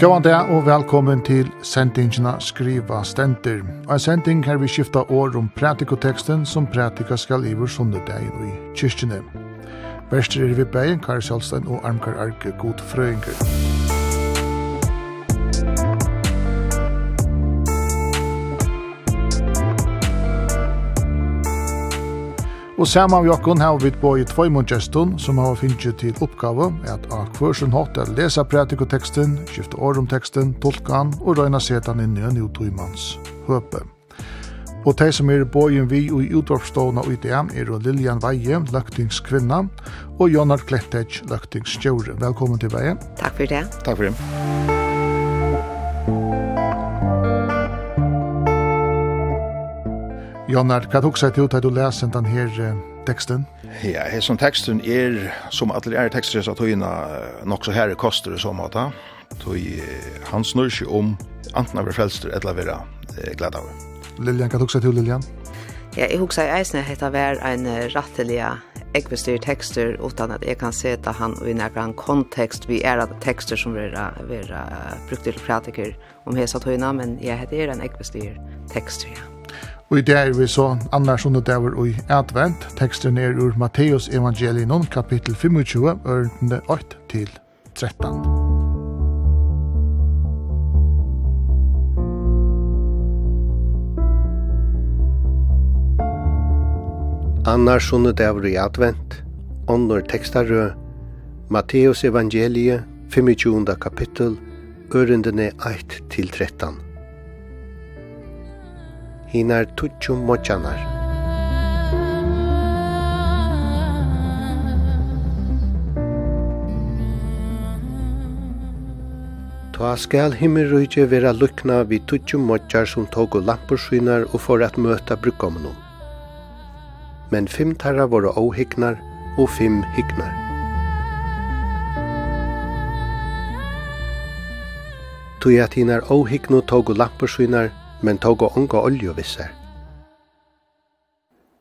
Gåan det og velkommen til sendingina Skriva Stenter. Og en sending her vi skifta år om pratikoteksten som pratika skal iver sundedagen i kyrkjene. Verster er vi bein, Kari Sjálstein og Armkar Arke, god frøyngar. Og saman vi okkon har vi på i tvojmund gestun som har finnst til oppgave at av kvørsen hatt er lesa pratikoteksten, skifte år om teksten, tolkan og røyna setan inn i en utøymans høpe. Og de som er i vi og i utvarpstående og ideen er Lilian Veie, løktingskvinna, og Jonar Kletteg, løktingsstjore. Velkommen til Veie. Takk for det. Takk for det. Jannar, hva tok seg til at du leser den her uh, teksten? Ja, her som teksten er, som alle er tekster, så tog inn nok så her koster det som måte. tog han snur seg om anten av frelster eller vera eh, glad av. Lilian, hva tok seg til Lilian? Ja, jeg husker jeg eisen at det en rattelige ekvestyr tekster utan at jeg kan seta han i nærkran kontekst vi er at tekster som vi er brukt til pratiker om hesa tøyna, men jeg heter en ekvestyr tekster, ja. Og i det er vi så annars under det og i advent, teksten er ur Matteus evangelien, kapittel 25, ørende 8 til 13. Annars under det var i advent, under tekstarø, Matteus evangelie, 25. kapittel, 8 til 13 hinar tutju mochanar. Ta skal himmelrujtje vera lukna vi tutju mochar som tog og skynar og for at møta brukkomnum. Men fem tarra våra åhiknar og fem hiknar. Tui at hinar åhiknu tog og skynar men tog og onga olju visser.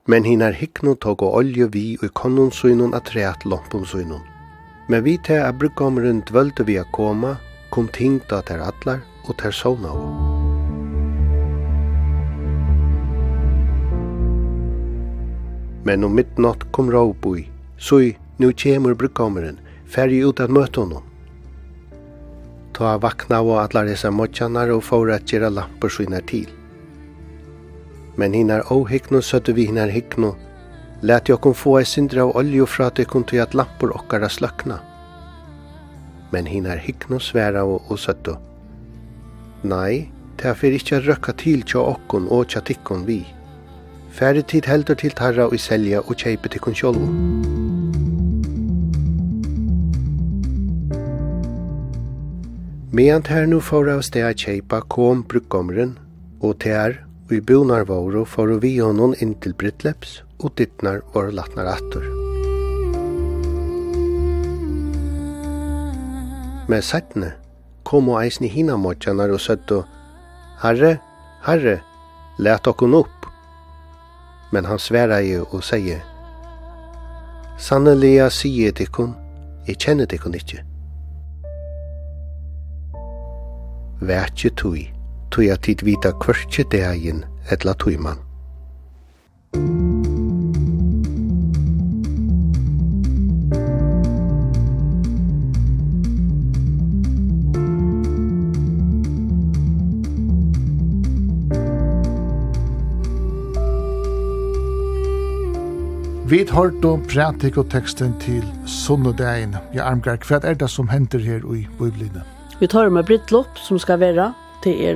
Men hinar hikno tog og olju vi i konnon suinun at treat lompun suinun. Men vi til a bruggommeren dvölte vi a koma, kom tingta ter atlar og ter sovnau. Men om midnatt kom raubui, sui, nu kjemur bruggommeren, færg ut at møte honom ta vakna og atlar dessa motjanar og fóra at gera lampur svinar til. Men hinar ohyckno sötte vi hinar hyckno, let jo kom få ei syndra av olju fra at ikon kom at lampur okkara slökna. Men hinar hyckno svära og, og sötte. Nei, ta fyrir för inte til tja okkon og tja tikkon vi. Färre tid heldur til tarra og selja og tjejpe tikkon kon. Medan her nu fóra av steg kjeipa kom brukkomren, og ter, og i bonarvåro fóra vi honom inn til Brytleps, og dittnar var latnar attor. Med settne kom og eisen i hina måttjanar og søtto, Herre, Herre, let okkon opp. Men han sværa jo og sier, Sannelia sier tikkun, jeg kjenner tikkun ikkje. vætje tui, tui at tid vita kvørtje degin etla tuiman. Vi hørt om prætik og teksten til sunnodegin. Ja, armgar, hva er det som henter her i Biblinne? Vi tar med brittlopp som ska vara till er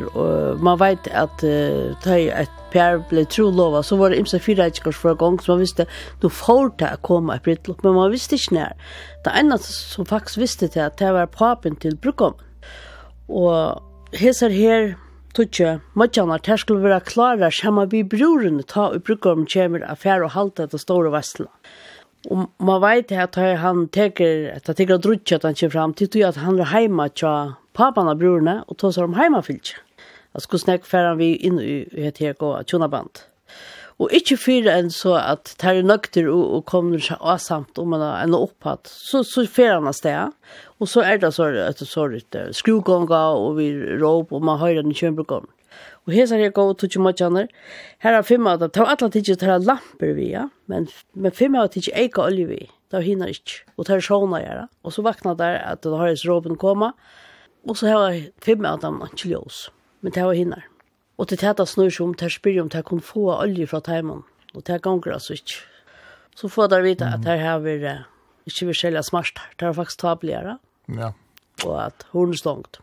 man vet att uh, ta ett pär blev trolova så var det imsa fyra ekors för gång så man visste då får det att komma ett brittlopp men man visste inte när. Det enda som faktiskt visste det att det var papen till Brukom. Och hesar här Tutje, matjanar ter skulle være klarar, sjama vi broren ta upp brukom kjemer affær og halta etter store vestlene. Og man vet at han teker, at han teker drutje at han kommer fram, til at han er heima tja papan av brorene, og tås har om heima fylts. Jeg skulle snakke før han vi inn i et her og tjona band. Og ikke fyra enn så at det er nøkter og, og kommer seg avsamt om man er opphatt, så, så fyrer han av sted. Og så er det så, det så, litt skrugånga og vi råp og man høyrer den kjønbrukommer. Og her hesar er góð tutsi motjanar. Her er fem av det. Det var ta alla tidsi tæra lamper vi, ja. Men, men fem av tidsi ikke olje vi. Det var hinnar ikke. Og det er tæra sjåna gjerra. Og så vakna der at det har hans råpen komme. Og så heva fem av dem ikke ljós. Men det var hinnar. Og til tæta snur som om tæra spyrir om til tæra kunne få olje fra teimen. Og til tæra gongra så ikke. Så får dere vite at her har vi ikke vi selja smart. Det er faktisk tabligere. Ja. Og at hun er stongt.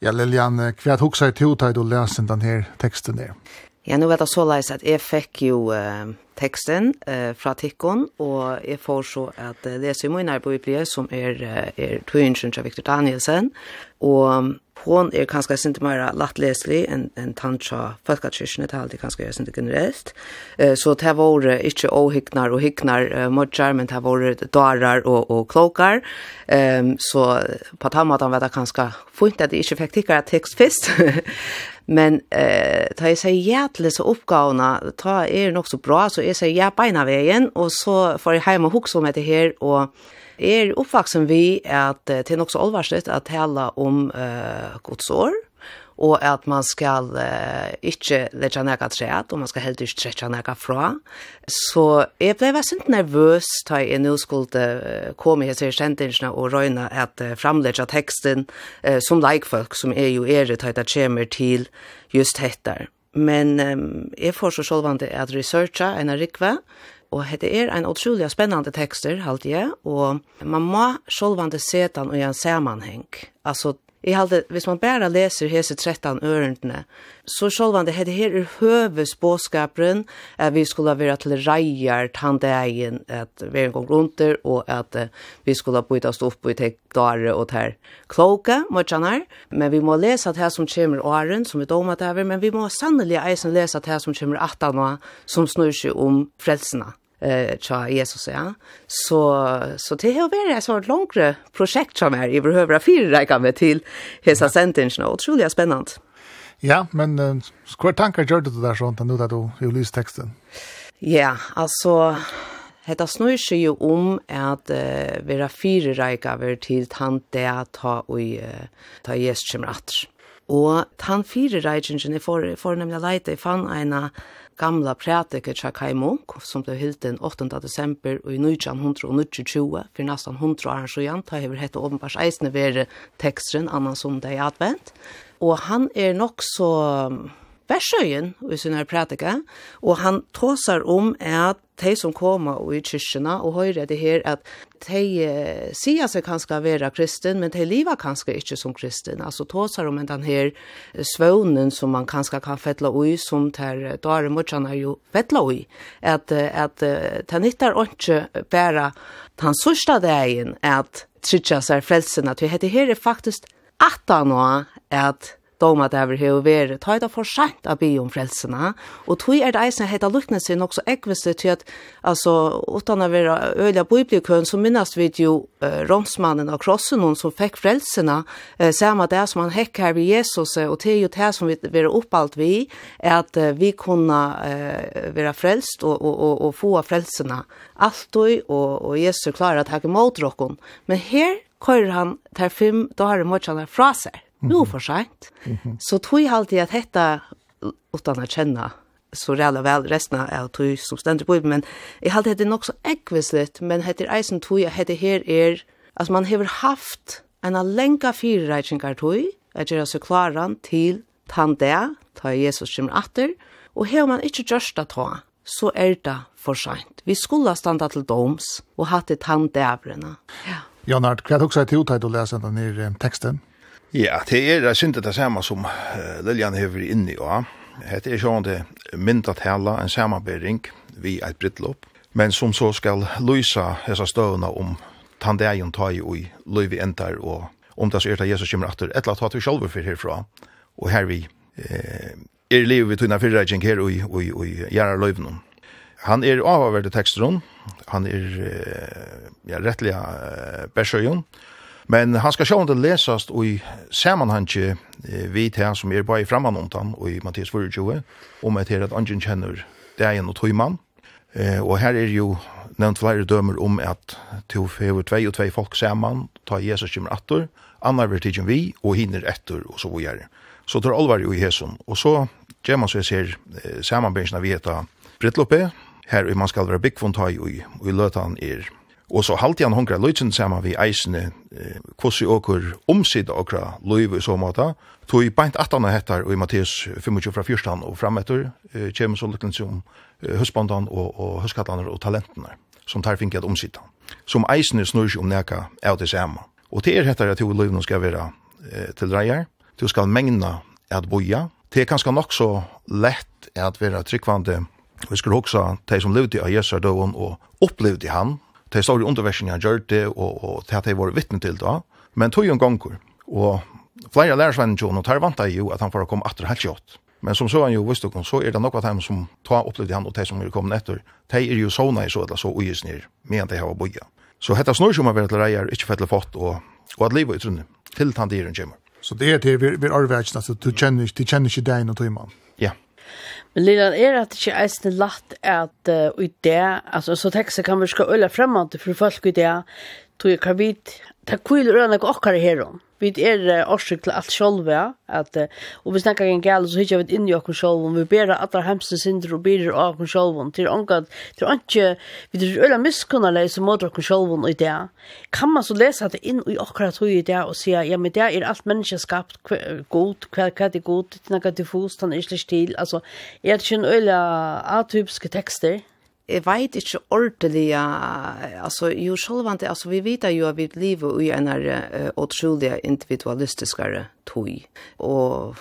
Ja, Lilian, hva hugsar du til å lese den her teksten der? Ja, nu vet jeg så leis at jeg fikk jo uh, teksten uh, fra Tikkon, og jeg får så at det är Simon Arbøyblie som er, er tøynsyn Victor Danielsen, og hon er kanskje sent mer lattleslig enn en tantja folkakirkene, det er alltid kanskje jeg sint generelt. Eh, så det var ikke åhygnar og hygnar uh, modjar, men det var darar og, og klokar. Um, så på att måten vet jeg kanskje fint at jeg ikke fikk tikkere tekst først. Men eh ta jag säger ja till dessa uppgåvorna, ta är er nog så bra så jag säger ja beina vägen och så får jag hem och huxa om det här och är er uppvuxen vi att det är nog så allvarligt att tala om eh godsår og at man skal uh, ikke lette nega treet, og man skal heller ikke trekke nega fra. Så jeg ble veldig sint nervøs da jeg nå skulle uh, komme her til kjentingene og røyne at uh, framlegge teksten uh, som leikfolk, som er jo er da det kommer til just dette. Men um, jeg får så selvvandet at researcha en rikve, og hette er ein utrolig spennande tekster, halte jeg, og man må sjølvande se den i en sammanheng. Altså, Jeg halte, hvis man bare leser hese 13 ørendene, så sjålvan det heter her er høves båskaperen, at vi skulle være til reier tandegjen, at vi en gang rundt der, og at uh, vi skulle bytte oss opp i tek dare og ter kloka, møtjanar, men vi må lese at her som kommer åren, som vi domet til men vi må sannelig eisen lese at her som kommer 18 år, som snur seg om frelsene eh tja Jesus ja så så det har varit ett sånt långt projekt som är i behöver fyra räcka med till hesa sentence och otroligt spännande. Ja, men uh, skvart tankar gör du det där sånt nu där du ju läser texten. Ja, alltså Hetta snur seg jo om at uh, vera fire reika ver til han det ta og uh, ta Jesus kjemmer atter. Og han fire reikingen jeg får, får nemlig leite, jeg fann eina gamla prætiker tja Kai Munk, som blev hilt den 8. desember og i 1920, for nastan 100 år siden, ta hever hette åpenbars eisne vere tekstren, annan som det er advent. Og han er nok så versøyen i sin her prædika, og han tåsar om at de som kommer i kyrkjene og høyre det her at de eh, sier seg kanskje å være kristen, men de lever kanskje ikke som kristen. Altså tåsar om den her svøvnen som man kanskje kan fettle ui, som der dare morgene jo fettle ui. At, at de nytter ikke bare den sørste dagen at trykja seg frelsen, at vi her er faktisk 18 år at doma det over hei og vere, ta det for sent av by om frelsene, og tog er det eisen heita lukkne sin også ekviste til at, altså, utan å være øyla biblikøen, så minnast vi jo uh, romsmannen av krossen, hun som fikk frelsene, uh, samme det som han hekk her ved Jesus, og til jo det som vi var oppalt vi, er at uh, vi kunne uh, være frelst og, og, og, og få frelsene, alltid, og, og Jesus klarer at hekk imot rokken, men her køyrer han ter fem dagar i morgenen fra seg. Nu for sent. Så tog jeg alltid at dette, utan å kjenne så ræla vel resten av tog som stendur på, men jeg halte hette nok så ekvislet, men hette eisen tog jeg hette her er, altså man har haft en lenka firereitsingar tog, jeg gjør altså klaran til tandea, ta Jesus kommer atter, og har man ikke gjørst det ta, så er det for sent. Vi skulle standa til doms og hatt det tandevrenene. Ja. Jan Art, hva er det også til å ta til å lese denne teksten? Ja, det er synd det samme som Liljan hever inn i, ja. Det er sånn det myndet hele en samarbeidring vi et brittlopp, men som så skal lysa hessa støvna om tandegjen ta i ui, løyvi endar og om det så er det Jesus kommer etter, et eller annet vi sjálfur for herfra, og her vi eh, er livet vi tunna fyrreikning her og og ui, gjerra løyvnum. Han er avaverde tekster han er eh, ja, rettelig eh, Men han skal sjående lesast i samanhanske eh, vi til som er bare i om han og i Mattias 24 om et her at angen kjenner en og tøymann. Eh, og her er jo nevnt flere dømer om at to fever tvei og tvei folk saman, ta Jesus kommer atter, annar vil tidsen vi, og hinner etter, og så videre. Så tar alvar jo i hesson. Og så gjør man så jeg ser eh, samanbensjene vi heter Brittloppe, her man skal være byggvuntai og i løtan er Og så halte han hongra løytsen saman vi eisene, eh, vi åker omsida okra løyve i så måte. tog beint 18 hettar og i Matteus 25 fra 14 og frametter, eh, kjem så lukkens som eh, husbandan og, og huskallaner og talentene, som tar finket omsida, som eisene snur seg om neka av det samme. Og til er hettar at jo løyven skal være eh, til dreier, du skal mengna at boja, det er kanskje nok så lett at være tryggvande, vi skulle også de som levde av Jesardøven og opplevde han, de store underversene han gjør det, og, og til at de var vittne til da. Men tog jo en ganger, og flere lærersvenner jo, og der vant jo at han får komme etter helt kjøtt. Men som så han jo visste dere, så er det nok av dem som tar opplevde han, og de som er kommet etter, de er jo sånne i så eller så uges ned, medan de har bøyet. Så hette snur som har vært til reier, ikke fettel fått, og, og at livet i trunnet, til han dyren kommer. Så det er det vi, vi arver altså, du kjenner du kjenner ikke deg noe tøymann? Ja. Yeah. Men lilla er at det ikke er latt at uh, i det, altså så tekster kan vi skal øyla til for folk i det, tog jeg kan vite, det er kviler øyne og okkar her om vi er årsøk til alt sjølve, at, og vi snakker en gale, så hittar vi inn i okken sjølve, vi ber alle hemste synder og ber av okken sjølve, til ångat, til ångat, vi er øyla miskunnarleg som måter okken sjølve i det. Kan man så lesa det inn i okker tog i det og sier, ja, men det er alt menneske skapt god, hva er det god, det god, hva er det stil, hva er det god, hva er det god, jeg vet ikke ordentlig, altså, jo sjølvante, altså, vi vet jo at vi lever i en uh, utrolig individualistiskere tog, og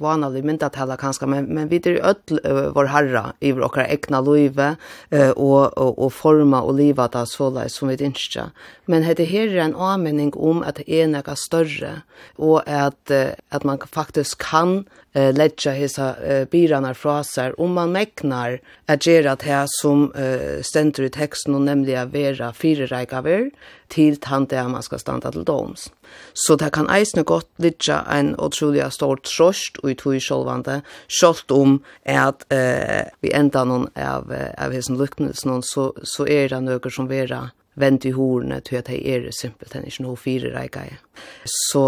vanlig myndatella kanskje, men, men vi er ødel uh, vår herra i vår egna løyve uh, og, og, og forma og liva det så lai som vi ikke. Men det her er en anmenning om at det er noe større, og at, uh, at man faktisk kan eh, lägga hesa eh, biranar fra seg om man meknar at gjøre det som eh, stender i teksten og nemlig å være fire reikaver til tante man skal standa til doms. Så det kan eisne godt litja en utrolig stor trost og i tog sjolvande, sjolvt om at eh, vi enda noen av, av hessen lukknes så, så er det noen som vera vent i horene til at det er simpelthen ikke noe fire reikaver. Så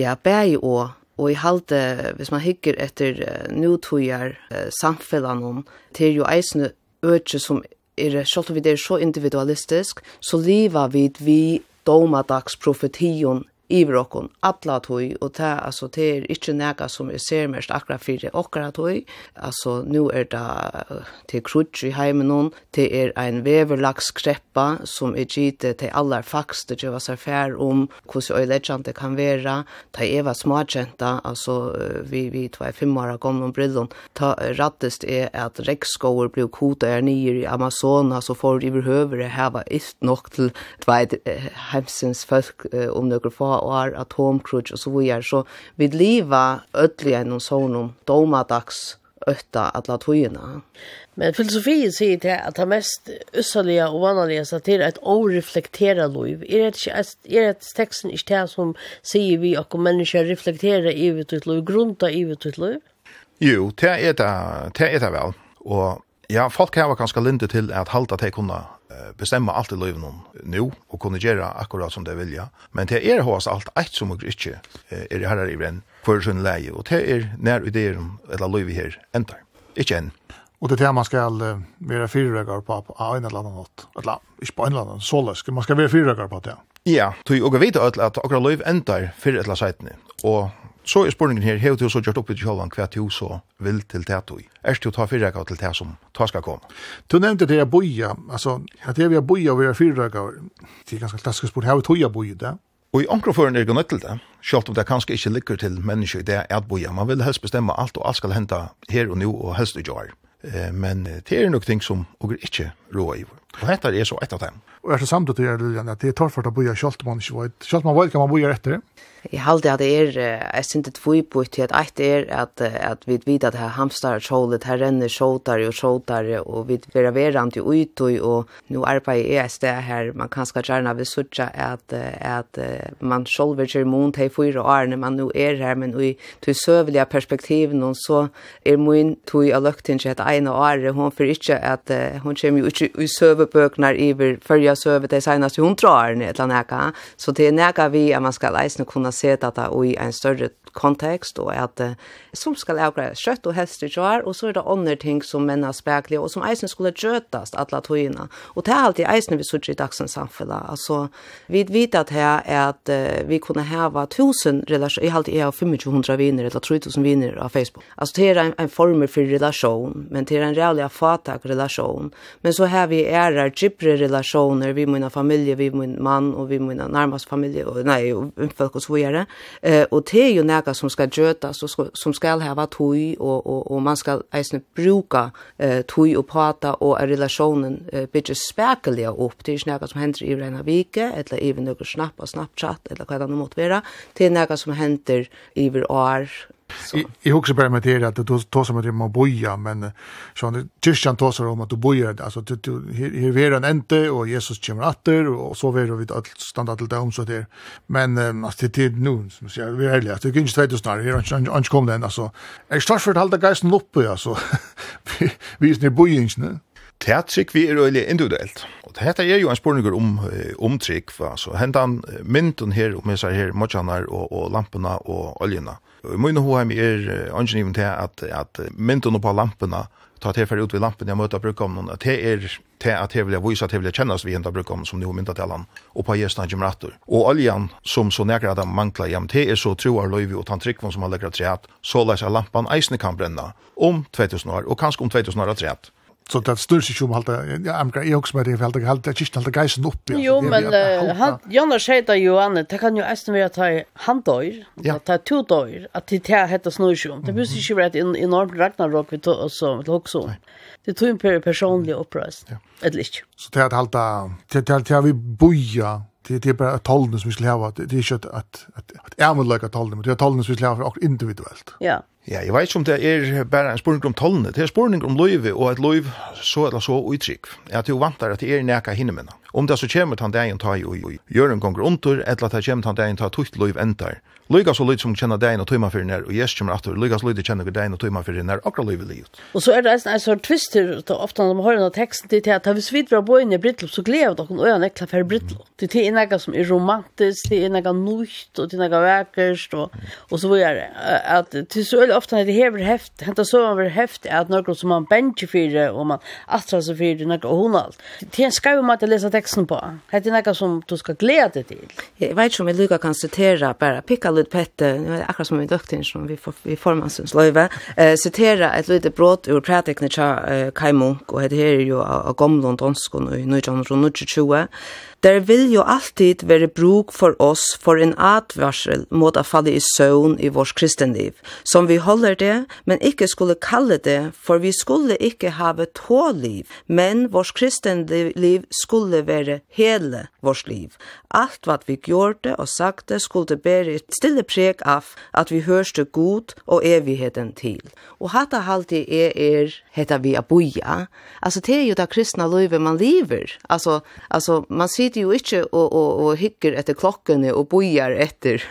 ja, bæg og Og i halte, hvis man hikker etter uh, nutøyer uh, samfellene, det er jo eisende øke som er, selv om vi er så individualistisk, så lever vi vi domadags profetion iver okkon atla tøy og ta altså det er ikkje nega som er ser mest akkurat fyrir okkara tøy altså nu er det til krutsch i heimen hon det er ein veverlagskreppa som er gite til allar fakster det var seg fær om hvordan og legende kan vera. Ta eva smartjenta altså vi vi tvei fem år gamla brillon ta rattest er at rekskoer blir kota er nyer i Amazonas og får i behøver hava ist nok til tvei heimsins folk om nokre få år atomkrutsch och så videre. Så vi liva ødelig enn sånn domadags ötta alla tojina. Men filosofien säger till att det mest ussaliga och vanliga satir är ett oreflekterat liv. Är det inte är det texten i det som säger vi och människor reflekterar i vårt liv, grunda i vårt liv? Jo, det är det, det är det väl. Och ja, folk har ganska lindigt till att halta till kunna bestemma alt i livet noen nu, og kunne gjøre akkurat som det vilja. Men det er hos alt eit som och ikke er i här i vrenn for sin leie, og det er nær ideer om eller livet her endar. Ikke enn. Og det er det man skal være fyrrägar på på en eller annan nått. Eller ikke på en eller annan, så løsk. Man skal være fyrrägar på det. Ja, tog og vi vet at akkurat liv endar fyrir etla seitene, og Så er spurningen her, hei du så gjort upp i kjølvan hva du så vil til det du? Er du ta fyrrega til det som ta skal komme? Du nevnte det boja, altså at jeg vi boja og vi fyrrega, Det er ganske klassisk spurt hevur toja boja det? Og i omkroføren er det nødt til det, selv om det kanskje ikke ligger til mennesker i det at boja. Man vil helst bestemme alt, og alt skal hente her og nå, og helst i jar. Men det er nok ting som og ikke råa i. Og dette er så et av dem. Og er så samtidig til Lilian, at det er torfart å boja kjolt man ikke vet. Kjolt man vet kan man boja etter. Jeg halte at det er, jeg synes det tvoibukt til at eit er at, at vi vet at her hamstar kjålet, her renner kjotar og kjotar, og vi vera verant i utøy, og nu arbeider jeg et sted her, man kan skal gjerne vi sutja at, at man kjolver kjer mon til fyra årene man nu er her, men i tog søvelige perspektiv, så er min tog av løkting til et ene åre, hun fyrir ikke at, hun kommer jo ikke i søvebøknar iver fyrir historia så över det senaste hundra åren eller näka. Så det är näka vi att man ska läsa kunna se detta i en större kontext och att som ska avgöra kött och i kvar och så är det andra ting som männa speglar och som eisen skulle skötas alla tojina. Och det är alltid eisen vi sitter i dagsens samfälla. Alltså vi vet att här är att vi kunde häva tusen relationer. Jag har alltid 2500 viner eller 3000 viner av Facebook. Alltså det är en, en form för relation men det är en reallig fatak relation. Men så här vi är gibbre relationer relationer vi mina familj vi min man och vi mina närmaste familj och nej och folk och så vidare eh och det är ju några som ska götas så som ska ha varit toj och och och man ska eisne bruka eh toj och prata och relationen eh, bitch spärkeliga upp det är några som händer i rena vike eller även några snappa snapchat eller vad det nu måste vara det är några som händer i år Jag husar bara med det att du tar som att man boja men så Kyrkjan tar sig om att du bojar alltså du här är en ente och Jesus kommer åter och så vidare vi allt standard till dem så där. Men alltså det är nu som jag vill ärligt det gick inte snart här och och kom den alltså. Jag står för att hålla geisen uppe alltså. Vi är ni bojings, ne? Teatrikk vi er øyelig individuelt. Og dette er jo en spørning om, om trikk, altså hentan mynden her, om jeg sier her, modsjanar og, og lampene og oljene. Og i munne hoheim er angeniven til at, at mynden på lampene, ta til fyrir ut ved lampene jeg møter brukomnen, at det er til at det vil vise at det vil kjennes vi hentet om, som nå myndet til han, og på gjestan gymrator. Og oljan som så nekker at han mangler hjem, det er så troar løyvi og tantrikvon som han legger til at så leser lampan eisne kan brenna om 2000 år, og kanskje om 2000 år at Så det styrs ikke om alt det, ja, amgra, jeg også med det, for alt det, alt det, alt det geisen opp. Jo, men Janne sier det jo, Anne, det kan jo eisen være at han dør, at det er to dør, at det er hette snurrsjum. Det burde ikke være et enormt ragnarok vi tog oss om, också også. Det tog en per personlig oppreist, eller ikke. Så det er at alt det, det er vi boja, det er bare tallene som vi skal hava, det er ikke at, at, at, at, at, at, at, at, at, at, at, at, at, at, at, ja. Ja, jeg vet ikke om det er bare en spurning om tollene. Det er spurning om løyve, og et løyve så eller så uttrykk. Jeg tror vant at det er nækka hinne minna. Om det så kommer han dagen ta i og gjør en gonger under, eller at det kommer han dagen ta tutt løyve endar. Lyga så lyd som kjenner deg og tøyma fyrir nær, og Jesus kommer atter, lyga så lyd kjenner deg og tøyma fyrir nær, akkurat livet livet. Og så er det en sånn twister, da ofta når man hører denne teksten, det er at hvis vi drar på inn i Brittlof, så gleder dere øya nekla for Brittlof. Det er noe som er romantisk, det er noe nøyt, og det er noe vekkert, og, og så videre. At til så veldig ofte når det hever heft, hentet så over heft, er at noe som man bencher fyrir, og man atrar seg fyrir, noe og hun alt. Det er en skau måte å lese teksten på. Det er noe som du skal glede til. Jeg vet ikke om jeg lykker kan sitere, bare pikka Khaled Pette, nu är det akkurat som vi dökte in som vi får vi formansens løyve, Eh citera et lite brott ur pratikna cha Kai Munk og det her er jo av Gomlund Donskon i nu Der vil jo alltid være bruk for oss for en advarsel mot å falle i søvn i vårt kristenliv, som vi holder det, men ikke skulle kalle det, for vi skulle ikke have tåliv, men vårt kristenliv skulle være hele vårt liv. Alt hva vi gjorde og sagte skulle bære et stille preg av at vi hørste god og evigheten til. Og hatta halti er er, heter vi aboia, altså det er jo det kristna livet man lever, altså, altså man sier sitter jo ikke og, og, og hikker etter klokkene og bojar etter,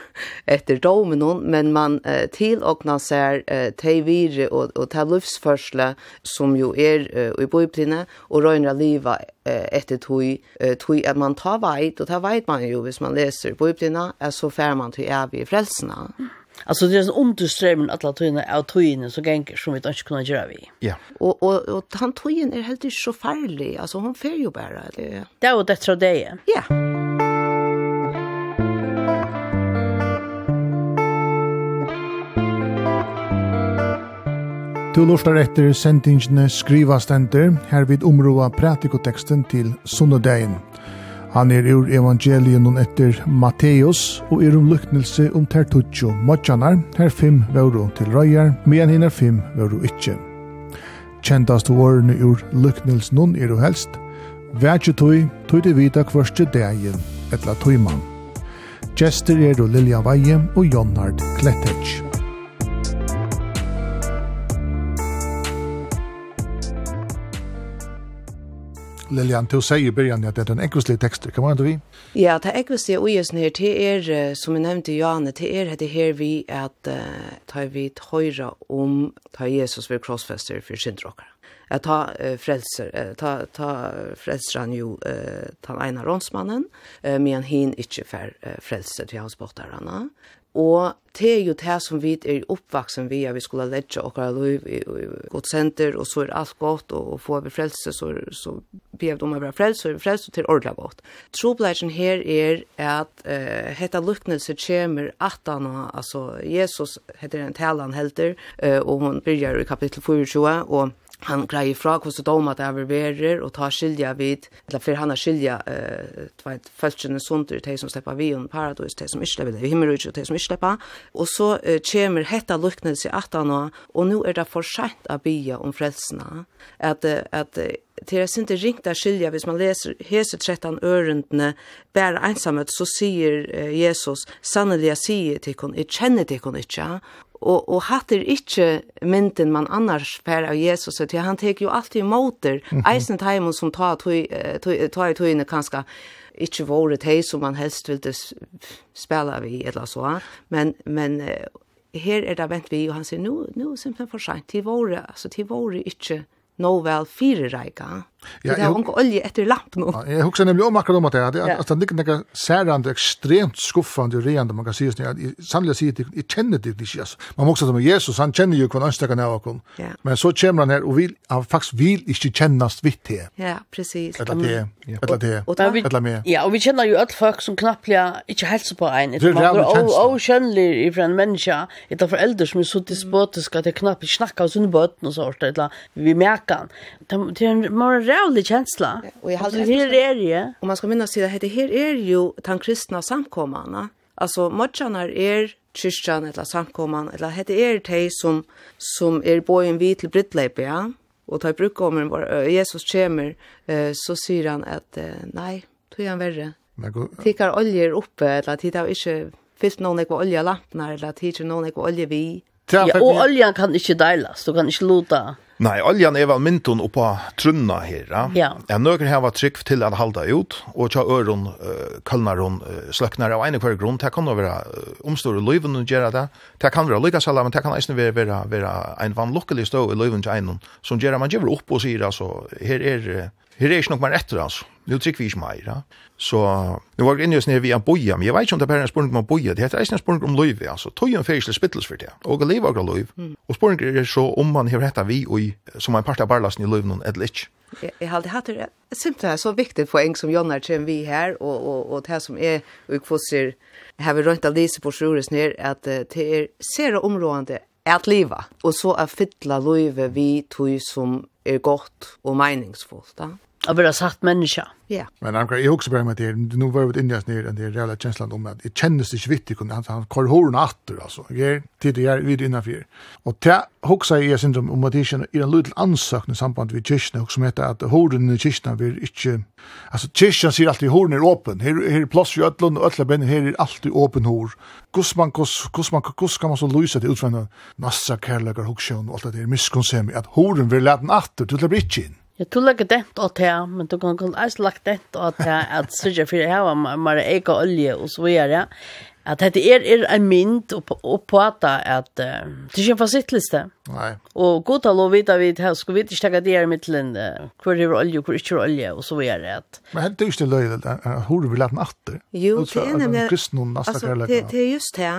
etter domen, men man eh, tilåkner seg eh, til vire og, og til livsførsle som jo er eh, i bøyplinne, og røyner livet eh, etter tog, eh, tog at man tar veit, og det veit man jo hvis man leser bøyplinne, så fer man til evig frelsene. Mm. Alltså det är en underströmning att alla tøyene av tøyene som gänger som vi inte kan göra vi. Ja. Och, och, och han tøyen är helt inte så farlig. Alltså hon fer ju bara. Det, det är ju det tror jag det Ja. Du lustar etter sendingene skriva stender, her vid områa pratikoteksten til Sunnodegin. Han er ur evangelien og etter Matteus, og er om lyknelse om tertutjo modjanar, her fem vore til røyar, men hinn er fem vore ikkje. Kjentast årene ur lyknelse nun er jo helst, Vætje tøy, tøy til vita kvørste dagen, etla tøyman. Gjester er jo Lilja Veie og Jonnard Klettech. Lilian, til å si i början at det er en ekvislig tekster, kan man inte vi? Ja, det ekvislige og just nere, det er, som jeg nevnte Johanne, det er det her vi at uh, tar vi høyre om ta Jesus ved krossfester for syndrokkere. Jeg tar uh, frelser, uh, ta, ta frelser han jo uh, ta ene rånsmannen, uh, men han hin ikke for uh, frelser til hans borterne. Og det er jo det som vi er oppvaksen via vi skulle ledge okkara liv i, i godt senter, og så er alt godt, og, og får vi frelse, så, så bev de om å være frelse, så er vi frelse til ordentlig godt. Trobladjen her er at uh, hetta luknelse kommer atana, altså Jesus heter en talan helter, uh, og hun begynner i kapitel 24, og han greier fra hva som doma det er verer, og tar skilja vid, eller for han har skilja uh, tveit følgjene sunder, de som slipper vi under paradis, de som ikke slipper det, himmelrydde og de som ikke slipper. Og så uh, kommer hetta luknelse i 18 år, og nå er det for sent å bya om frelsene. At, uh, at uh, jeg synes det ringt av skilja, hvis man leser hese 13 ørendene, bare ensamhet, så sier Jesus, sannelig jeg sier til henne, jeg kjenner til henne ikke, og og hattir ikkje mynden man annars fer av Jesus så han tek jo alltid motor mm -hmm. eisen time som tar tog tar tog inne kanskje ikkje vore tei som man helst ville spela vi eller så men men her er det vent vi og han sier nu nu simpelthen for sent. Til vore altså til vore ikkje no vel fire reika Ja, det har unga olje etter lamp nå. Ja, jeg husker nemlig om akkurat om at det, at, at det er ikke særande, ekstremt skuffande og reende, man kan si, at jeg sannlig sier det, jeg kjenner det ikke, altså. Man må også som Jesus, han kjenner jo hver ønstekan av oss. Ja. Men så kommer han her, og vil, han faktisk vil ikke kjennes vitt det. Ja, precis. Eller det, eller det, eller det. Ja, og vi kjenner jo alle folk som knapplega ikke helser på en. Det er rævlig kjensler. Og kjennelig fra en menneske, etter foreldre som er så despotiske, at jeg knapplega snakker av sunne bøten og sånt, eller vi merker han. Det er en otrolig känsla. Och jag hade her är det. Om man ska minnas sig det her är ju den kristna samkommana. Alltså modjarna är kyrkjan eller samkomman eller hette er tei som, som er bojen vi til brittleip, ja. Og ta bruk om den Jesus kommer, så sier han at eh, nei, tog han verre. Tikkar oljer oppe, eller tikkar ikke fyllt noen ekva olja lampnar, eller tikkar noen ekva olje vi. Ja, og oljan kan ikke deilas, du kan ikke luta. Nei, oljan er vel myntun oppa trunna her. Ja. En nøkker her var trygg til at halda ut, og tja øron, uh, kallnaron, uh, sløknar av ene hver grunn. Det kan være uh, omstore løyven og gjøre det. Det kan være lykkasala, men det kan eisne være, være, være en vanlukkelig stå i løyven til einen, som gjør man gjør opp og sier, altså, her er Her er ikke nok mer etter, altså. Nå trykker vi ikke mer, ja. Så, nå var jeg inne i just nere via en boia, men jeg vet ikke om det er bare en spørning om boia, det heter eisen en spørning om løyve, altså. Tøy en ferdig til spittels for det, og løyve akkurat løyve. Og spørningen er så om man har rettet vi, og som en part av barlasten i løyve eller ikke. Jeg har alltid hatt det, jeg synes det er så viktig poeng som Jonna kommer vi her, og, og, og det som er, og jeg får ser, jeg har rønt av lise på sjuris ned, at det er ser områdende at leva, og så er fytla løyve vi tog som er godt og meningsfullt. Da. Jag bara sagt människa. Ja. Men han jag också bara med det nu var det Indias ner den där reella känslan om att det kändes det svittigt kunde han han kör horn åter alltså. Jag tidigare vid innanför. Och det huxar jag syndrom om att det är en liten ansökning samband vid kyrkan och som heter att hornen i kyrkan vill inte alltså kyrkan ser alltid hornen är öppen. Här här plats ju öllon och öllben här är alltid öppen hor. Kusman kus kusman kus kan man så lösa det utifrån massa kärlekar huxar och allt det är miskonsemi att hornen vill lämna åter till det blir inte. Jeg tror ikke dent åt her, men du kan kun eis lagt dent åt her, at sørger for jeg har mer egen olje og så videre at dette er, er en mynd og, og på at det er ikke en fasittliste. Nei. Og god tal å vite vi her, skal vi ikke tenke det er i uh, hvor er olje, og hvor ikke er olje, og så er det at... Men det er ikke løyelig, hvor vi lærte natter. Jo, det er nemlig... Altså, det, det er just det,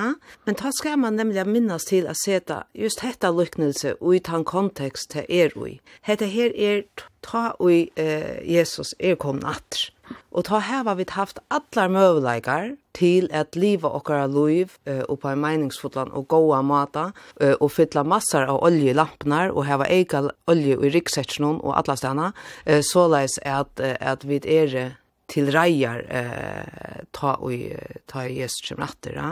men da skal man nemlig minnes til å se det, just dette lykkelse, og i den kontekst det er i. Dette her er ta og uh, Jesus er kommet natter. Og ta heva vi haft allar møvleikar til at liva okkara loiv uh, og på en meningsfotland og goa mata uh, og fylla massar av olje i lampnar og heva eika olje i riksetjnun og allastana uh, såleis at, uh, at vi er til reier eh, ta og ta Jesus kjem natter. Ja?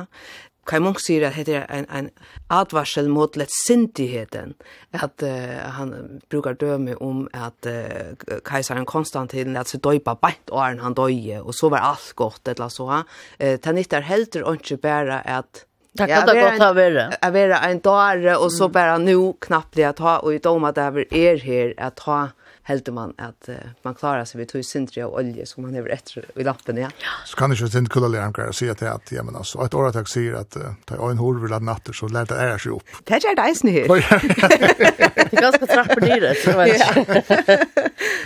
Kai Munk sier at det er en, en advarsel mot lettsintigheten, at uh, han brukar døme om at uh, keisaren Konstantin at seg døypa beint åren han døye, og så var alt godt, eller så. Uh, Tanit er helter ikke bare at Det kan det godt ha vært. Jeg være en dare, og så bare nå knappt det at ha, og i dom at det er her, at ha heldur man at uh, man klarar sig vid tog sindri av olje som man hever etter i lappen, ja. Så kan det ju inte kulla lära mig att säga at, ja men altså, et året jag säger att uh, ta en hår vil ha natter så lär det ära sig upp. Det är det ens nu. Det er ganske trapper nere, så vet jag.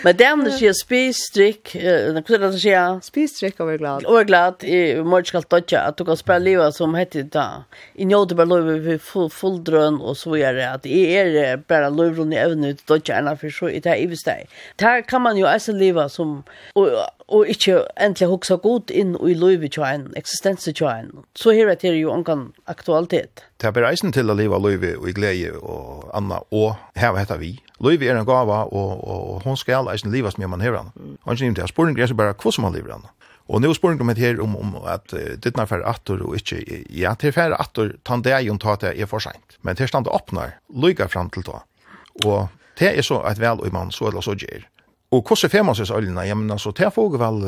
Men det andre sier spistrykk, hva er det som sier? Spistrykk og er glad. Og er glad, i morgen skal dødja, at du kan spille livet som heter da. I njøte bare lov vi full drøn og så gjør at jeg er bare lov rundt i evne ut dødja enn for så i det her steg. Der kan man jo eisen livet som, og, og ikke endelig hoksa godt inn i livet til en, eksistensen til en. Så her er det jo omgang aktualitet. Det er bare eisen til å leve livet og i glede og anna og her hva heter vi. Løyvi er en gava, og, og hon skal eisen livast med man hever han. Mm. Han kjenner til, spurning er så bare hvordan man lever han. Og nu spurning om her om, om at uh, ditt nær færre og ikke, ja, til færre attor, tan det jo ta det er for sent. Men til stand åpnar, lykka fram til da. Og det er så et vel og man så eller så gjør. Og hvordan fer man seg øljene? Ja, men altså, det får vel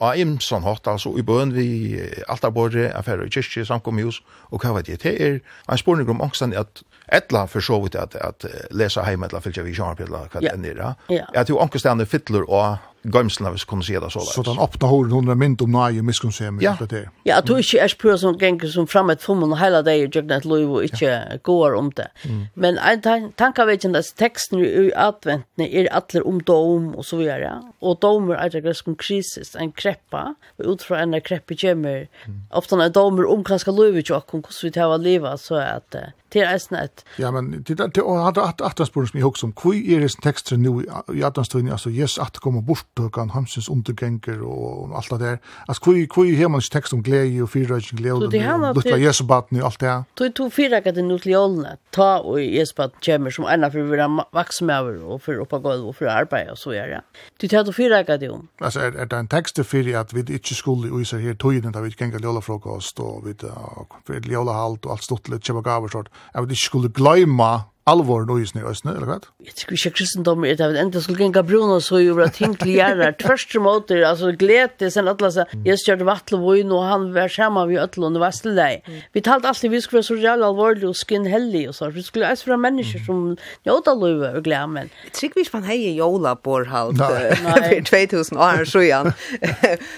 av imsen hatt, altså i bøen vi, alt er bare, affærer i kyrkje, samkomhus, og hva vet jeg, det er en spurning om angsten at Etla for så vidt at, at lesa heim, etla fylgja vi kjarnpilla, hva det er nere. At jo ankerstande fytler og gömslarna vi kunde se det så där. Så den öppna hålen hon är mynd om nöje miskunsem. Ja, ja att du inte är spår som gänger som fram ett fummen och hela dig jag knät lov och inte går om det. Men en tanke vet inte att texten i adventen är alla om dom och så vidare. Och domer är det som krisis, en kreppa och utifrån en kreppa kommer ofta en domer om kanske lov och jag kan hur vi tar leva så att det er snett. Ja, men det er at at at spår som jeg husker om Hvor er det teksten nå i adventen altså yes att komma bort upptökan hamsins undergänger och allt det där. Alltså hvor, hvor här man text om glädje och og glädje och og Jesu jesubaten och allt det her? Du tog den ut nutliolene, ta och Jesu jesubaten kommer som ena for å være vaksmøver og for oppa gulv og for arbeid og så är det. Du tar du fyra gat om. Alltså är er det en text för att vi inte skulle och så här tog den där vi gengar ljolafrokost og vi uh, ljolahalt og alt stuttlet, kjøpagavers og Jag vill inte skulle glömma alvor då just nu ösnö eller vad? Jag tycker inte kristendom är det enda skulle gänga bruna så ju bra ting til tvärst emot det alltså glädje sen alla så jag körde vattlo och nu han var samma vi öll och vassel dig. Vi talte alltid vi skulle så jävla alvor och skin hellig och så vi skulle ens vara människor som njöta löva och glädje men. Tycker vi fan hej jola bor halt för 2000 år så igen.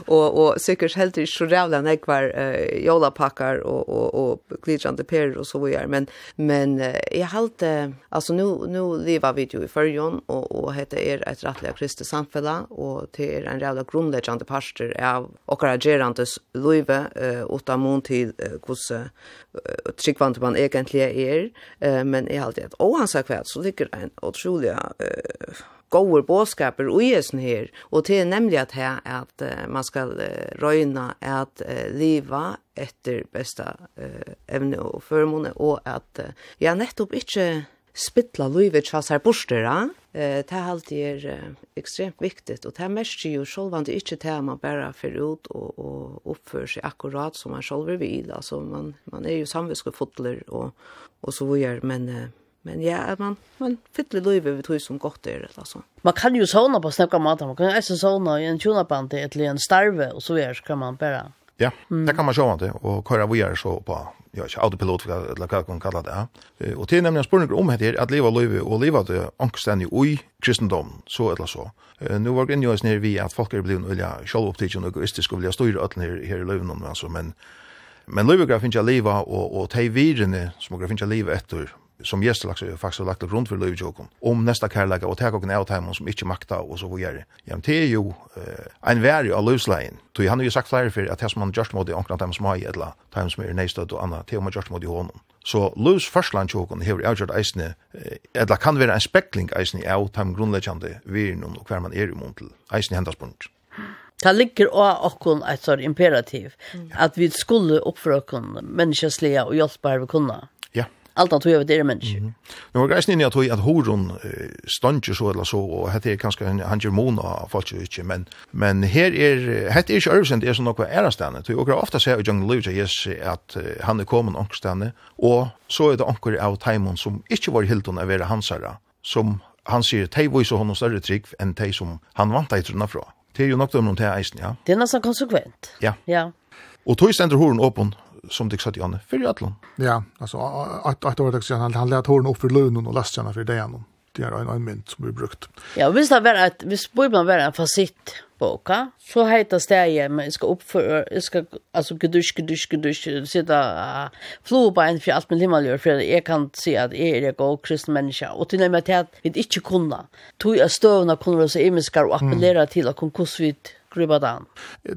Och och säkert helt i så jävla nej kvar jola packar och och och glitchande per och så vidare men men jag halte eh alltså nu nu lever vi ju i förjon och och heter er ett rättliga kristet samfälla och till er en jävla grundläggande pastor av och agerandes Louise eh åtta mån till hos eh, man egentligen är er, eh, men är alltid det och han sa kväll så ligger en otrolig eh goer båskaper og jesen her, og det er nemlig at her at uh, man skal uh, røyna at uh, leva etter besta uh, evne og førmåne, og at uh, ja, nettopp ikkje spittla livet tjass her borster, eh, det er alltid er ekstremt viktig, og det mest jo sjolvande inte det man bare fyrir ut og, og oppfører seg akkurat som man sjolver vil, altså man, man er jo samviskefotler og, og så videre, men Men ja, man, man fyller løyve ved tog som godt er, eller så. Man kan jo såna på snakka maten, man kan jo eisen såna i en tjonaband til en starve, og så er, så kan man bare... Ja, mm. det kan man sjåna til, og køra vi er så på, ja, ikke autopilot, eller hva man kallar det, ja. Og til nemlig en spørning om heter at leva løyve, og leva det angstendig ui kristendom, så eller så. Nu var det jo nere vi at folk er blivit ulja sjálvopptidgen og egoistisk og vilja styrir ötlen her, her i løyven, altså, men Men Løyvegra finnes jeg livet, og, og de virene som Løyvegra finnes jeg livet etter, som gästelax är faktiskt lagt grund for löv jokom om nästa kärleka og tag och av out som inte makta og så vidare. Ja, det er jo uh, en värre av løyvsleien. Så han har jo sagt flere for at det som han just mot i ankna times mai eller times mer nästa och annat till man just mot i hånden. Så lös förstland jokom här är ju eisne eller kan være en spekling eisne av time grundläggande vi og hver man er i montel. Eisne händas punkt. Ta ligger av okkon et sånn imperativ, mm. at vi skulle oppføre okkon menneskeslige og hjelpe her vi kunne allt att jag vet det men. Nu var grejen att att horon stanche så eller så och hette är kanske en han gemona fast ju inte men men här är hette är ju översänt är så något är stanna. Du och ofta säger jag luja yes att han är kommen ångstanne och så är det ankor av Timon som inte var helt hon över hansara som han säger tej vois så honom större trick än tei som han vant deg trunna från. Det er jo något om någon till eisen, ja. Det er nästan konsekvent. Ja. ja. Og tog ständer horen åpen som det i Janne för Atlon. Ja, alltså att att året sedan han han lät hården upp för lönen och lastjarna för det igen. Det är en en mynt som vi brukt. Ja, visst det var att vi man vara en fasit boka. Så heter det men ska upp för jag ska alltså gudusch gudusch gudusch sitta flo på en för allt med himmel för jag kan se att är det god kristen människa och till nämligen att vi inte kunna. Tog jag stövna kunna så imiskar och appellera till att konkursvitt gripa den.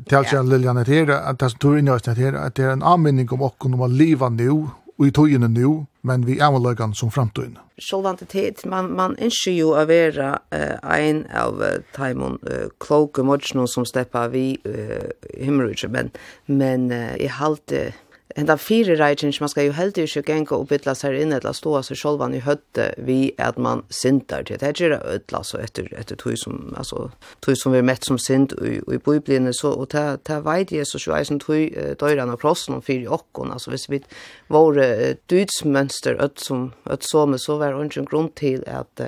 Tals jag Lilian att det att det står inne att det att det är en anminning om och om att leva nu och i tiden nu men vi är väl som framtiden. Självantitet man man ønsker jo å være uh, en av uh, Taimon uh, kloke modsjonen som släppa vi uh, himmelrike men men uh, i halte henda fire reikin man ska ju helt ju genka och bytla sig in eller stå så själva i hötte vi at man syntar till det är ödla så efter efter tog som alltså tog som vi mätt som synd och i bibeln så och ta ta vid Jesus så isen tog dörrarna och prossen och fyra och alltså hvis vi var våre dydsmönster öd som ödt så med så var ungen grund till att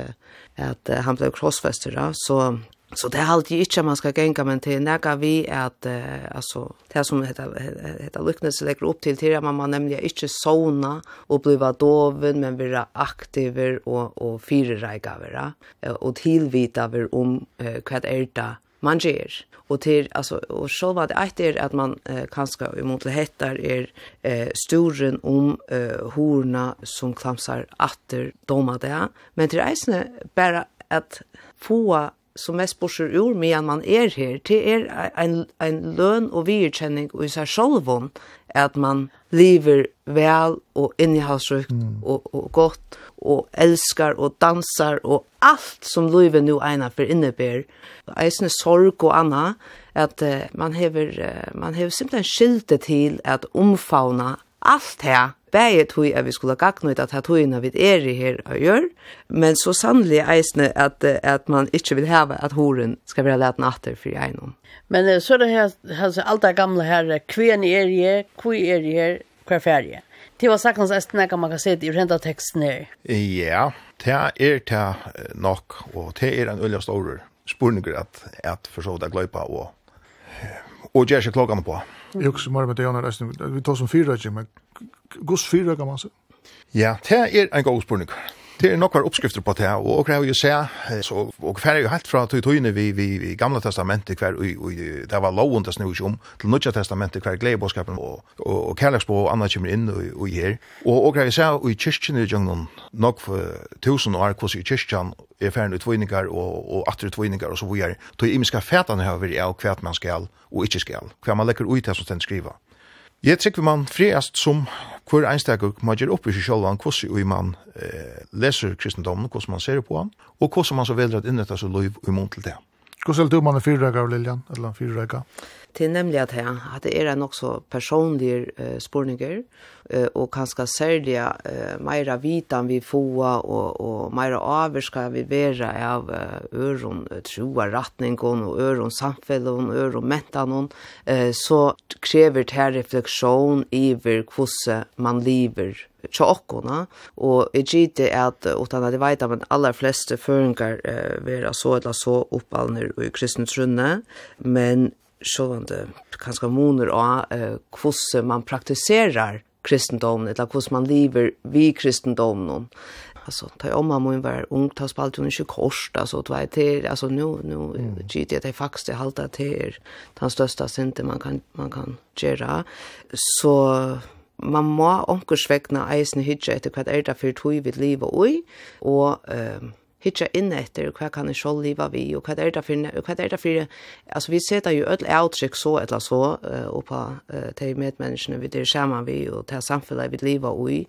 att han blev krossfäster så Så det är alltid inte man ska gänga men till när vi att eh, alltså det som heter heter lycknes lägger upp till till man man nämligen inte sona och bli doven men vara aktiver och och fyrirreika vara och tillvita ver om eh, vad är det man ger. Och till alltså och var det är det att man eh, kanske emot det heter är eh, storen om eh, horna som klamsar åter doma det. Men till reisne bara att få som mest borser ur medan man er her, det er en, en løn og virkjenning og i seg sjolvån at man lever vel og innehalsrukt mm. og, og godt og elskar og dansar og alt som livet nu ena for innebär. Eisne sorg og anna, at uh, man hever, uh, man hever simpelthen skilte til at omfavna alt her bæði tui at vi skulle gagnut at hatuina vi er i her og gjør, men så sannelig eisne at, at man ikkje vil hava at horen skal være leten atter for einom. Men så er det her, altså, alt det gamle her, kvien er i her, er i her, hver ferie. Det var sakkans eisne kan man kan se i renta teksten her. Ja, det er det nok, og det er en øyla stor spurninger at, at for så det gløypa og og gjør seg klokkene på. Jeg husker mer med det, Janne Røsten. Vi tar som fyrrøyke, men gos fyrrøyke man seg? Ja, det er en god spørning. Det er nokvar oppskrifter på det, og okra har jo se, så, og færre jo helt fra tøytøyene vi, vi, vi gamla testamentet hver, og, og det var loven det snu ikke om, til nødja testamentet hver gleibåskapen og, og, og kærlagsbå og anna kommer inn og, og her. Og okra har jo se, og i kyrkjen i junglen, nok for tusen år, hos i kyrkjen er ut utvoiningar og, og atre utvoiningar og så videre. Tøy imiska fætane har vi av hva man skal og ikke skal, hva man legger ut det som den skriva. Jeg trykker man friast som hver einstakur man gjør opp i seg sjálvan hvordan vi man eh, leser kristendommen, hvordan man ser på han, og hvordan man så velger at innretta seg lov i mån til det. Hvordan er det du man er fyrrega, Liljan, eller fyrrega? Fyrrega? til nemlig at, at det er en også personlige uh, spurninger, uh, og kanskje særlig uh, mer vitan vi får, og, og mer avvirka vi være av uh, øron uh, troa retningen, og øron samfunnet, øron mentanen, uh, så krever det refleksjon iver hvordan man lever tjokkona og i det at utan at det vet at aller fleste føringar eh, vera så eller så oppalner och i kristen trunne men sjåvande kanskje moner av eh, hvordan man praktiserar kristendomen, eller hvordan man lever vi kristendomen. Alltså, ta om man mun var ung, ta spalt hon inte kost, alltså, det var till, alltså, nu, nu, mm. gitt jag det faktiskt, det halta till den största synden man kan, man kan göra. Så man må omkursvekna eisen hitja etter hva er det for tog vi livet oi, og um, hitja inn etter hva kan jeg selv leve vi, og hva er det for, og hva er det for, altså vi setter jo ødel avtrykk så eller så, uh, og på uh, de medmenneskene vi der sammen vi, og til samfunnet vi lever i,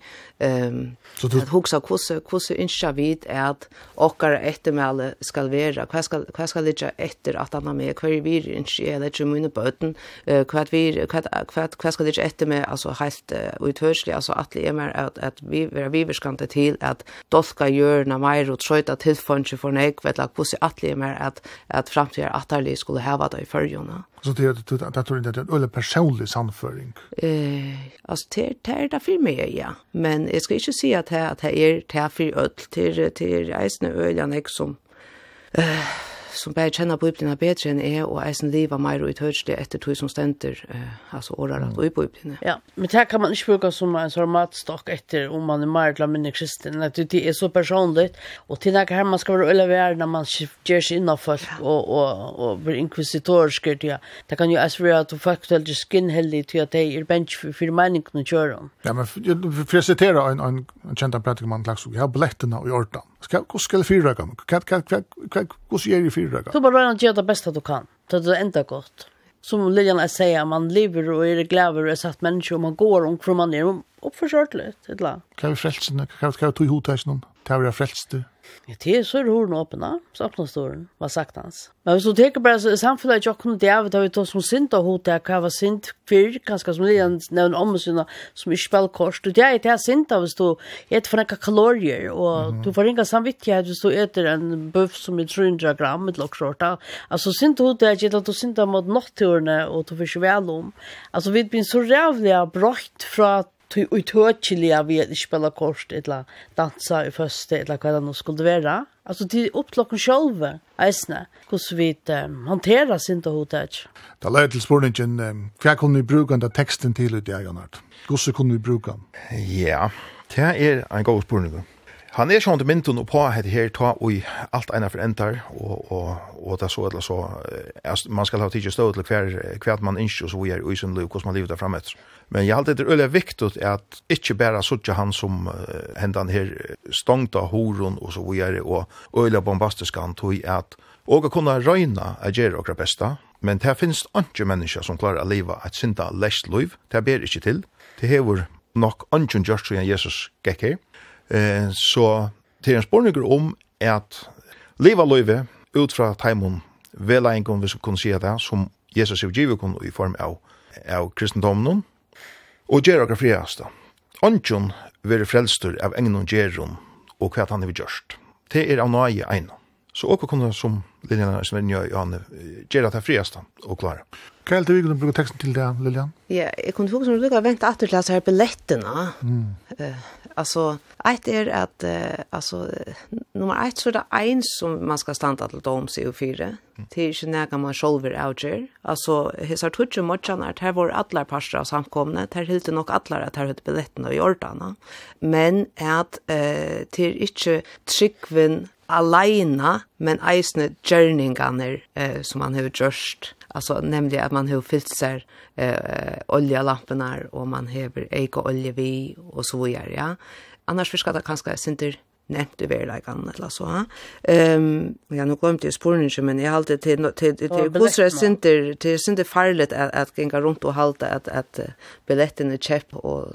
um, så du... at hoksa hvordan, hvordan ønsker vi at okkar ettermæle skal være, hva skal, hva skal ligge etter at han er med, hva er vi ønsker, eller ikke mine bøten, uh, hva, vi, hva, hva, hva skal ligge etter med, altså helt uh, uthørselig, altså at det er mer at, at vi, vi er viverskante til at dolka gjørna mer og trøyta tilfønge for nek, vet du, hvordan atlige mer at, at fremtiden atterlig skulle heva det i førgjene. Så det er det en øyne personlig samføring? Eh, altså, det er det, er det for meg, ja. Men jeg skal ikke si at det, at det er det for ødel, til, til det eisende øyne jeg som... Eh, som bare kjenner Bibelen bedre enn jeg, og eisen livet mer og i tørselig etter tog som stender, eh, altså året mm. i Bibelen. Ja, men det kan man ikke bruke som en sånn matstokk etter om man er mer eller mindre kristen, at det er så personligt, og til det her man skal være øyne når man gjør seg innan folk ja. og, og, og blir inkvisitorisk, ja. det kan jo også være at folk er litt skinnheldig til at de er bensk for, for meningen å kjøre. Ja, men for jeg sitere en, en, en kjent av praktikermann, jeg har billettene i ordet, Hur ska jag fyra kat Hur ska jag fyra gånger? Du bara röna gör det bästa du kan. Det är ändå gott. Som Lilian är säga, man lever och är glad och är satt människor och man går omkring man är uppförsörtligt. Kan vi frälsa? Kan vi tog hota i någon? Kan vi frälsa det? Ja, det er så roligt att öppna, så öppnas storen, hva sagt hans. Men hvis du tänker bara så samfället jag kunde det av det som sint av hodet, hva var sint synd kanskje som det nevner om oss, som ikke spiller kors. Du det er det sint av hvis du etter for noen kalorier och du får inga samvittighet hvis du etter en buff som er 300 gram et med Altså, sint av hodet er ikke at du sint av mot nattörne og du får ikke vel om. Altså, vi blir så rävliga brott från tog utøkeliga vi at spela kort, eller dansa i første, eller hva det nå skulle være. Altså, til dere selv, eisne, hvordan vi um, håndterer sin til hodet. Da la jeg til spørningen, um, hva kunne vi bruke den teksten til i det, Janart? Hvordan kunne vi bruke den? Ja, det er en god spørning. Han er sånn til mynden og på at her ta og alt ena for endar, og, og, og det er så eller så, eh, man skal ha tidlig stå til hver, hver man ikke, og så vi er i sin liv, hvordan man livet er fremme etter. Men jeg halte det er øyelig viktig at ikke bare suttje han som uh, hendan her stångt av horon og så vi er, og øyelig bombastisk han tog at, og å kunne røyna a gjøre okra besta, men det finnes ikke mennesker som klarer å leve et synda lest liv, det ber ikke til, det hever nok ikke gjørst så Jesus gikk her, Eh, så til en spørninger om at leva løyve ut fra teimen en hvis vi kunne si det, som Jesus er givet kun i form av, av kristendommen, og gjør dere friast. Ongen være frelstur av egnon gjeron og hva han har gjørst. Det er av nøye egnon. Så åker kunne som Lilian som er nøye i Anne, at det er friast og klare. Hva er det vi kunne bruke teksten til det, Lilian? Ja, jeg kunne fokusere på å vente at du leser her billettene. Mm. Uh, Alltså ett är att uh, alltså nummer ett så är det en som man ska stanna till dom sig och fyra. Det är inte när man själver out. Alltså his har tutsch mycket annat här var alla pastor av samkomna. Här helt nog alla att här hade biljetten och gjort. Men att eh till inte trickvin alena men eisne journeyingar eh, som man har gjort alltså nämligen att man har fyllt sig eh oljelamporna och man har eko olja vi och så vidare ja annars ska det kanske synter nevnt lika annat eller så. Ehm um, ja, nu glömde ju spåren men jag halte till till till til synter till synder, til farligt att att gænga runt och halte att att biljetten är kjepp och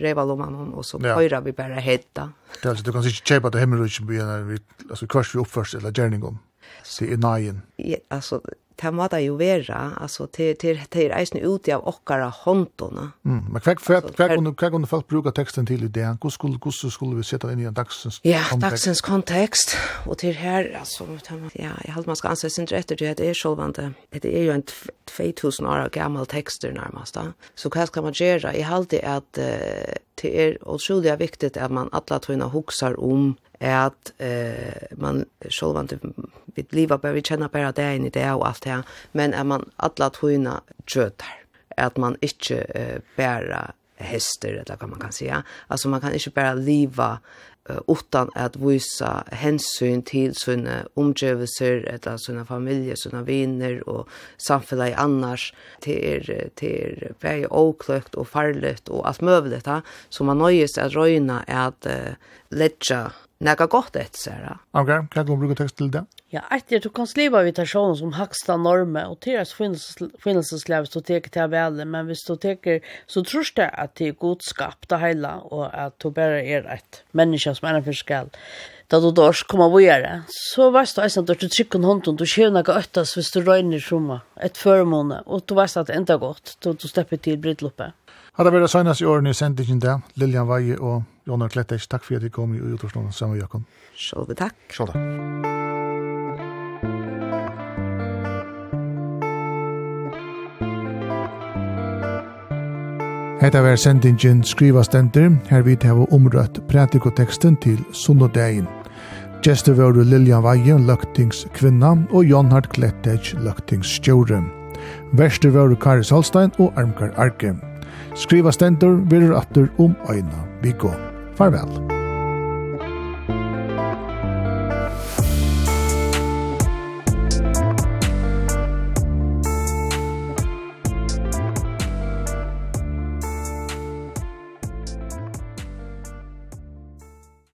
reva lomman och så höra vi bara hetta. Det alltså du kan inte chepa det hemma hemmelrutsen vi alltså kvars vi uppförs eller gjerning om, se i nagen. Ja, alltså det må det jo være, altså, til, til, til er eisen av okkara håndtona. Mm, men hva, hva, hva, hva, hva kunne folk bruke teksten til i det? Hvordan skulle, hvordan skulle vi sette inn i en dagsens kontekst? Ja, dagsens kontekst, og til her, altså, ja, jeg halte man skal anse sin rett til det, det er sjølvande, det er jo en 2000 år gammel tekster nærmest, da. Så hva skal man gjøre? Jeg halte at uh, det er utrolig viktig at man alle tøyne hokser om at eh, man själv inte vill leva bara vi kjenner bare det inn i det og allt det här. Men är man alla tøyna tjötar. Att man inte eh, bara häster eller vad man kan säga. Alltså man kan inte bara leva uh, utan att visa hänsyn till sina omgivelser, eller sina familjer, sina vänner och samhället annars till till väg oklökt och farligt och allt möjligt. Så man nöjer sig att röjna att uh, lägga Nega gott ett så här. Okej, kan du bruka tekst til det? Ja, etter du kan sliva vid personen som norme, og til er finnelseslev så teker til väl, men hvis du teker så tror det at det er god skapt det hela och att du bare er et menneske som er en förskall. Da du dårs kommer vi gjøre, så vet du eisen at du trykker hånden, du kjører noe øttes hvis du røyner i rommet, et førmåne, og du vet at det enda godt, du, du slipper til brittloppet. Hadde vært søgnast i årene i sendingen der, Lilian Veie og Jonar Kletters. Takk for at dere kom i utårsnålen sammen med Jakob. Sjålve takk. Sjålve takk. Hetta var sendingin skriva stendur, her vi hava omrøtt pratikoteksten til sunnodegin. Gjester var Lilian Veie, løgtings kvinna, og Jon Hart Klettec, løgtings stjore. Verster var Kari Salstein og Armkar Arke. Skriva stendur, verur atter om øyna. Vi går. Farvel.